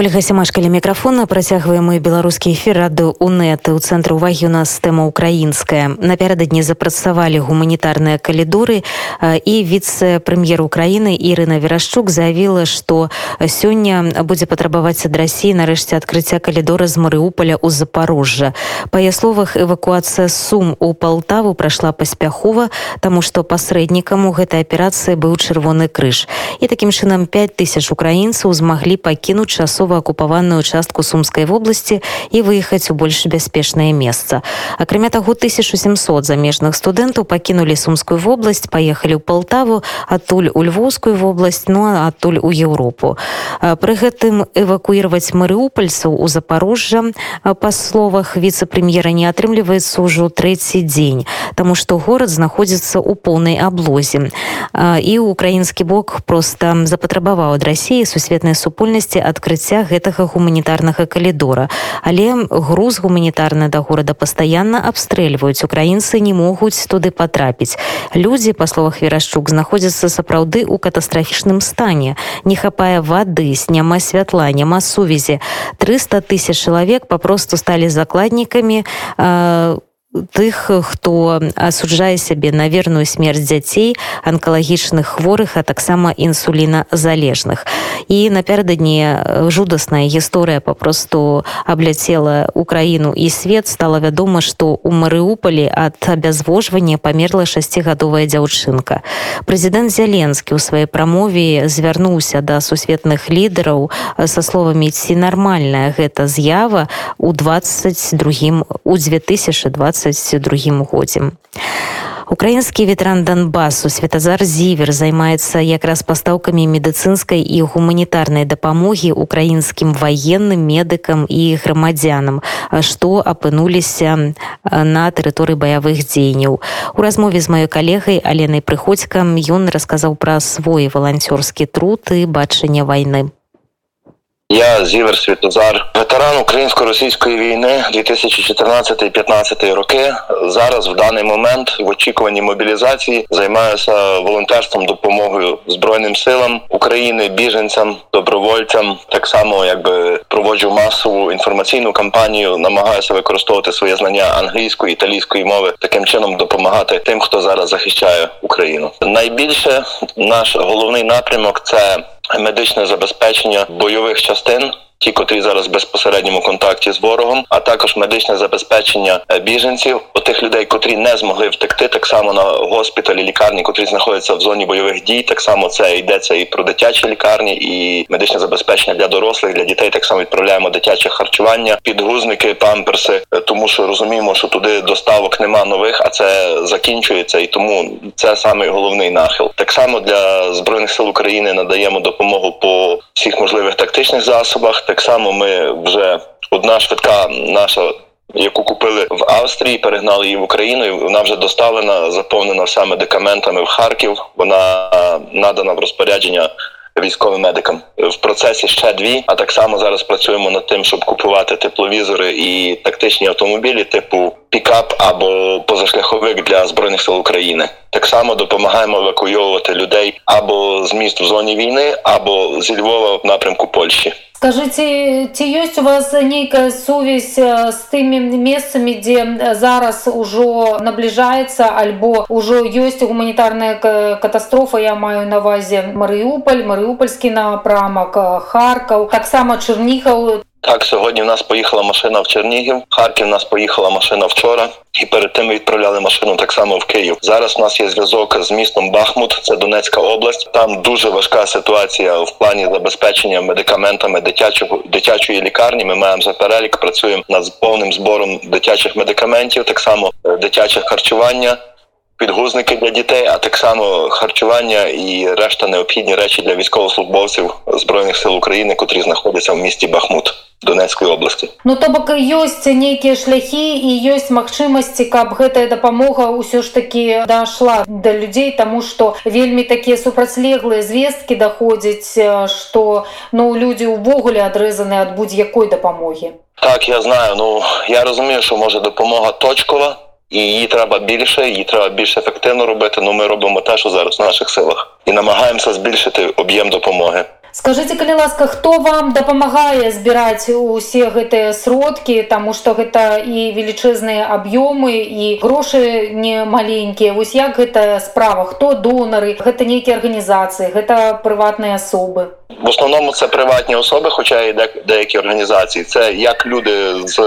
Ольга Сімашкаля мікрафона працягваем і беларускі эфір рады УНэт у цэнтры увагі у нас тэма украінская напярэдадні запрацавалі гуманітарныя калідоры і віце-прэм'ер Украіны Ірына Верашчук заявіла што сёння будзе патрабаваць ад рассіі нарэшце адкрыцця калідора з Марыуполя ў запорожжа па яе словах эвакуацыя сум у Палтаву прайшла паспяхова таму што пасрэднікам у гэтай аперацыі быў чырвоны крыж і такім чынам 5 тысяч украінцаў змаглі пакінуць часу часова акупаваную частку сумскай вобласці і выехаць у больш бяспечнае месца акрамя таго 1700 замежных студэнтаў пакінулі сумскую вобласць паехалі ў палтаву адтуль у львоўскую вобласць ну адтуль у Еўропу пры гэтым эвакуіраваць марыупальцаў у запорожжа па словах віцэ-прэм'ера не атрымліваецца ўжо трэці дзень таму што горад знаходзіцца ў поўнай аблозе і украінскі бок просто запатрабаваў ад рассіі сусветнай супольнасці адкрыцця адкрыцця гэтага гуманітарнага калідора але груз гуманітарны да горада пастаянна абстрэльваюць украінцы не могуць туды патрапіць людзі па словах верашчук знаходзяцца сапраўды ў катастрафічным стане не хапае вады няма святла няма сувязі 300 тысяч чалавек папросту сталі закладнікамі у тых хто асуджае сябе на верную смерць дзяцей анкалагічных хворых а таксама інсуліна залежных і напярэдадні жудасная гісторыя папросту абляцела украіну і свет. Стала вядома што у марыуполі ад абязвожвання памерла шасцігадовая дзяўчынка. Прэзідэнт зяленскі ў сваёй прамове звярнуўся да сусветных лідараў са словамі ці нармальная гэта з'ява? у 22 у 2020 22 годзе. Украінскі ветэран Донбасу Святазар Зівер займаецца якраз пастаўкамі медыцынскай і гуманітарнай дапамогі украінскім ваенным медыкам і грамадзянам, што апынуліся на тэрыторыі баявых дзеянняў. У размове з маёй калегай Аленай Прыходзькам ён расказаў пра свой валанцёрскі труд і бачанне вайны. Я Зівер Світозар, ветеран українсько-російської війни 2014-2015 роки. Зараз в даний момент в очікуванні мобілізації займаюся волонтерством допомогою збройним силам України, біженцям, добровольцям. Так само, якби проводжу масову інформаційну кампанію, намагаюся використовувати своє знання англійської італійської мови, таким чином допомагати тим, хто зараз захищає Україну. Найбільше наш головний напрямок це медичне забезпечення бойових частин ті, котрі зараз в безпосередньому контакті з ворогом, а також медичне забезпечення е, біженців, тих людей, котрі не змогли втекти, так само на госпіталі, лікарні, котрі знаходяться в зоні бойових дій. Так само це йдеться і про дитячі лікарні, і медичне забезпечення для дорослих, для дітей. Так само відправляємо дитяче харчування, підгузники, памперси, е, тому що розуміємо, що туди доставок нема нових, а це закінчується, і тому це саме головний нахил. Так само для збройних сил України надаємо допомогу по всіх можливих тактичних засобах. Так само ми вже одна швидка наша. Яку купили в Австрії, перегнали її в Україну. і Вона вже доставлена, заповнена все медикаментами в Харків. Вона надана в розпорядження військовим медикам. В процесі ще дві. А так само зараз працюємо над тим, щоб купувати тепловізори і тактичні автомобілі, типу пікап або позашляховик для збройних сил України. Так само допомагаємо евакуйовувати людей або з міст в зоні війни, або зі Львова в напрямку Польщі. скажите ці ёсць у вас нейкая сувязь з тымі месцамі дзе зараз ужо набліжаецца альбо ўжо ёсць гуманітарная катастрофа я маю навазе марыуполь марыупольскі напрамак харкаў таксама чырніхаў так, сьогодні в нас поїхала машина в Чернігів, Харків в нас поїхала машина вчора, і перед тим відправляли машину так само в Київ. Зараз у нас є зв'язок з містом Бахмут, це Донецька область. Там дуже важка ситуація в плані забезпечення медикаментами дитячого дитячої лікарні. Ми маємо за перелік, працюємо над повним збором дитячих медикаментів, так само е, дитяче харчування. Підгузники для дітей, а так само харчування і решта необхідні речі для військовослужбовців збройних сил України, котрі знаходяться в місті Бахмут. Донецкай области Ну то бок ёсць нейкія шляхі і ёсць магчымасці каб гэтая дапамога ўсё ж таки дашла да людзей тому что вельмі такія супрацьлеглыя звесткі даходзяць что ну людзі увогуле адрэзаны ад будь-якой дапамогі так я знаю ну я разумею що може допомога точкова і її треба більше її треба більш ефективно робити ну ми робимо те що зараз в наших силах і намагаємося збільшити об'єм допомоги скажите калі ласка хто вам дапамагае збіраць усе гэтыя сродкі таму што гэта і велічэзныя аб'ёмы і грошы не маленькія вось як гэта справа хто донары гэта нейкія арганізацыі гэта прыватныя асобы в основному це приватні особи хоча і деякі організації це як люди з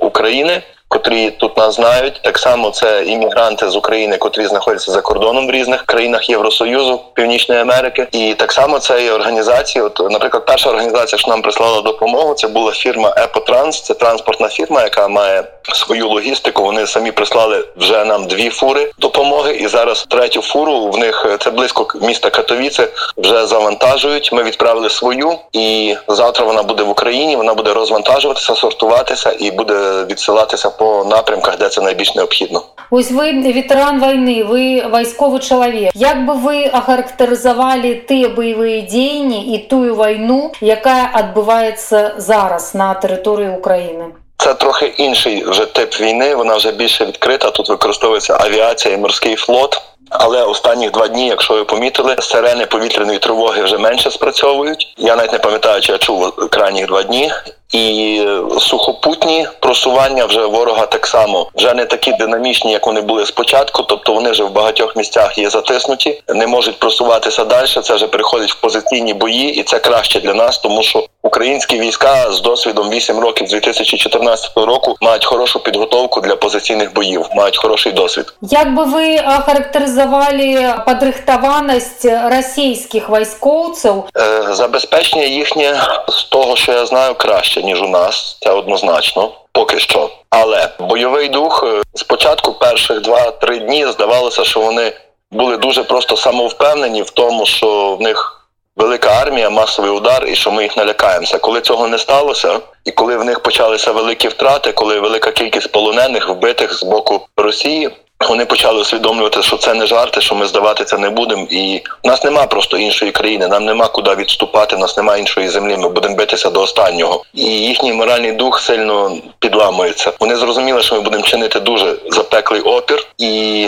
України котрі тут нас знають. Так само це іммігранти з України, котрі знаходяться за кордоном в різних країнах Євросоюзу, Північної Америки, і так само це і організації. От, наприклад, перша організація, що нам прислала допомогу, це була фірма Епотранс. Це транспортна фірма, яка має свою логістику. Вони самі прислали вже нам дві фури допомоги, і зараз третю фуру в них це близько міста Катовіце вже завантажують. Ми відправили свою, і завтра вона буде в Україні. Вона буде розвантажуватися, сортуватися і буде відсилатися по напрямках, де це найбільш необхідно. Ось ви ветеран війни, ви військовий чоловік. Як би ви охарактеризували ті бойові дії і ту війну, яка відбувається зараз на території України? Це трохи інший вже тип війни. Вона вже більше відкрита. Тут використовується авіація і морський флот. Але останні два дні, якщо ви помітили, сирени повітряної тривоги вже менше спрацьовують. Я навіть не пам'ятаю, чи я чув крайні два дні і сухопутні просування вже ворога так само вже не такі динамічні, як вони були спочатку. Тобто вони вже в багатьох місцях є затиснуті, не можуть просуватися далі. Це вже переходить в позиційні бої, і це краще для нас, тому що українські війська з досвідом 8 років з 2014 року мають хорошу підготовку для позиційних боїв, мають хороший досвід. Як би ви характеризували подрихтованість російських військовців? Е, забезпечення їхнє з того, що я знаю, краще ніж у нас. Це однозначно, поки що. Але бойовий дух е, спочатку перших два-три дні здавалося, що вони були дуже просто самовпевнені в тому, що в них. Велика армія, масовий удар, і що ми їх налякаємося. Коли цього не сталося, і коли в них почалися великі втрати, коли велика кількість полонених вбитих з боку Росії, вони почали усвідомлювати, що це не жарти, що ми здаватися не будемо. І в нас нема просто іншої країни. Нам нема куди відступати. Нас немає іншої землі. Ми будемо битися до останнього. І їхній моральний дух сильно підламується. Вони зрозуміли, що ми будемо чинити дуже запеклий опір, і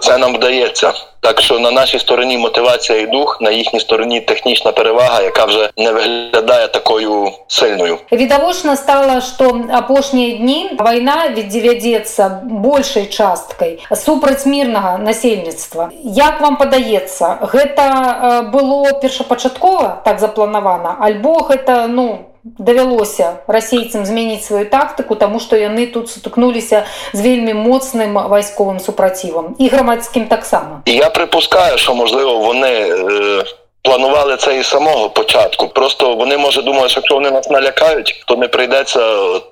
це нам вдається. Так що на нашій стороні мотивація і дух, на їхній стороні технічна перевага, яка вже не виглядає такою сильною. Відавочна стала, що апошнія дні війна відведеться більшою часткою супраць мірного насельніцтва. Як вам падаецца, гэта было першапачаткова так запланавана, альбо гэта ну давялося расейцам змяніць сваю тактыку таму што яны тут сутыкнуліся з вельмі моцным вайсковым супрацівам і грамадскім таксама я припускаю що можливо вони е... Планували це із самого початку. Просто вони може думали, що якщо вони нас налякають, то не прийдеться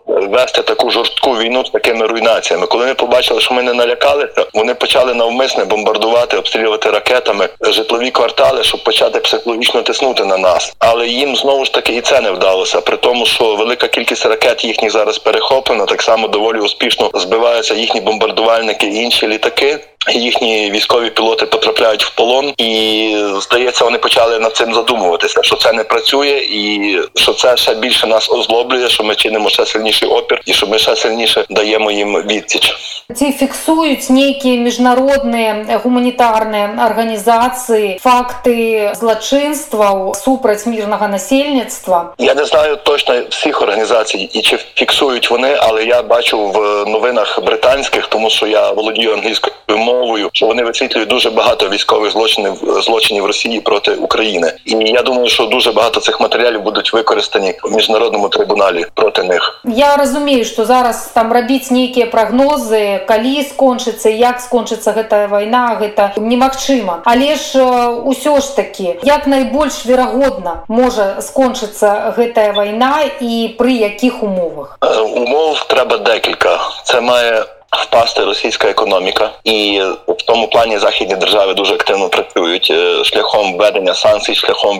вести таку жорстку війну з такими руйнаціями. Коли вони побачили, що ми не налякалися, вони почали навмисне бомбардувати, обстрілювати ракетами житлові квартали, щоб почати психологічно тиснути на нас. Але їм знову ж таки і це не вдалося. При тому, що велика кількість ракет їхніх зараз перехоплена, так само доволі успішно збиваються їхні бомбардувальники і інші літаки. Їхні військові пілоти потрапляють в полон, і здається, вони почали над цим задумуватися, що це не працює, і що це ще більше нас озлоблює, що ми чинимо ще сильніший опір, і що ми ще сильніше даємо їм відсіч. Ці фіксують ніякі міжнародні гуманітарні організації, факти злочинства супраць мирного насельництва. Я не знаю точно всіх організацій і чи фіксують вони, але я бачу в новинах британських, тому що я володію англійською мовою, що вони висвітлюють дуже багато військових злочинів злочинів Росії проти України, і я думаю, що дуже багато цих матеріалів будуть використані в міжнародному трибуналі проти них. Я розумію, що зараз там робіть ніякі прогнози, калі скончыцца, як скончыцца гэтая вайна, гэта немагчыма. Але ж ўсё ж таки, як найбольш верагодна можа скончыцца гэтая вайна і пры якіх умовах? Умов треба декілька. Це має впасти російська економіка, і в тому плані західні держави дуже активно працюють шляхом введення санкцій, шляхом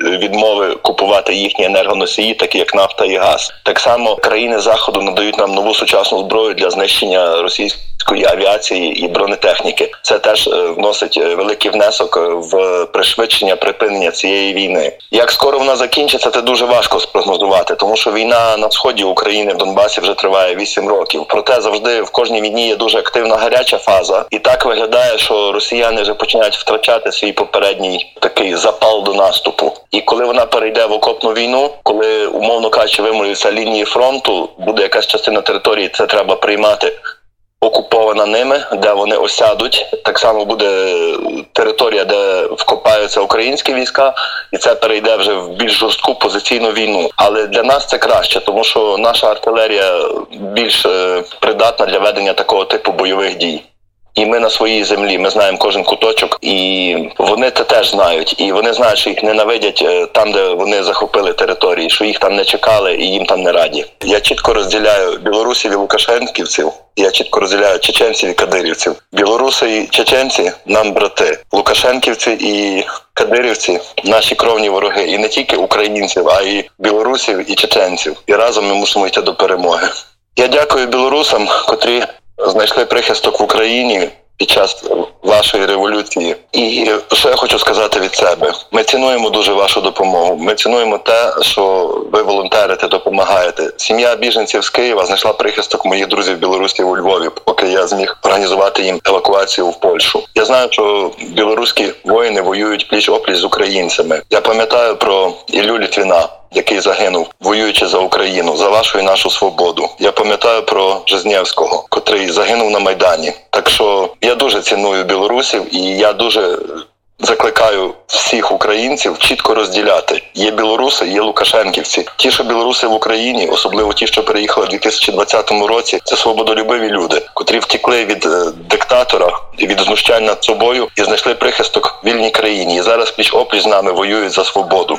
відмови купувати їхні енергоносії, такі як нафта і газ. Так само країни заходу надають нам нову сучасну зброю для знищення російської авіації і бронетехніки. Це теж е, вносить е, великий внесок е, в пришвидшення припинення цієї війни. Як скоро вона закінчиться, це дуже важко спрогнозувати, тому що війна на сході України в Донбасі вже триває 8 років. Проте завжди в кожній війні є дуже активна гаряча фаза, і так виглядає, що росіяни вже починають втрачати свій попередній такий запал до наступу. І коли вона перейде в окопну війну, коли умовно кажучи, вимолюються лінії фронту, буде якась частина території, це треба приймати окупована ними, де вони осядуть. Так само буде територія, де вкопаються українські війська, і це перейде вже в більш жорстку позиційну війну. Але для нас це краще, тому що наша артилерія більш е, придатна для ведення такого типу бойових дій. І ми на своїй землі, ми знаємо кожен куточок, і вони це теж знають. І вони знають, що їх ненавидять е, там, де вони захопили території, що їх там не чекали і їм там не раді. Я чітко розділяю білорусів і лукашенківців. Я чітко розділяю чеченців і кадирівців. Білоруси і чеченці нам брати, лукашенківці і кадирівці наші кровні вороги, і не тільки українців, а й білорусів і чеченців. І разом ми мусимо йти до перемоги. Я дякую білорусам, котрі знайшли прихисток в Україні під час вашої революції. І що я хочу сказати від себе: ми цінуємо дуже вашу допомогу. Ми цінуємо те, що ви волонтерите, допомагаєте. Сім'я біженців з Києва знайшла прихисток моїх друзів білорусів у Львові, поки я зміг організувати їм евакуацію в Польщу. Я знаю, що білоруські воїни воюють пліч опліч з українцями. Я пам'ятаю про Іллю Літвіна який загинув, воюючи за Україну, за вашу і нашу свободу. Я пам'ятаю про Жизнєвського, котрий загинув на майдані. Так що я дуже ціную білорусів, і я дуже закликаю всіх українців чітко розділяти: є білоруси, є лукашенківці. Ті, що білоруси в Україні, особливо ті, що переїхали в 2020 році, це свободолюбиві люди, котрі втекли від е, диктатора від знущань над собою і знайшли прихисток в вільній країні. І зараз пліч опліч з нами воюють за свободу.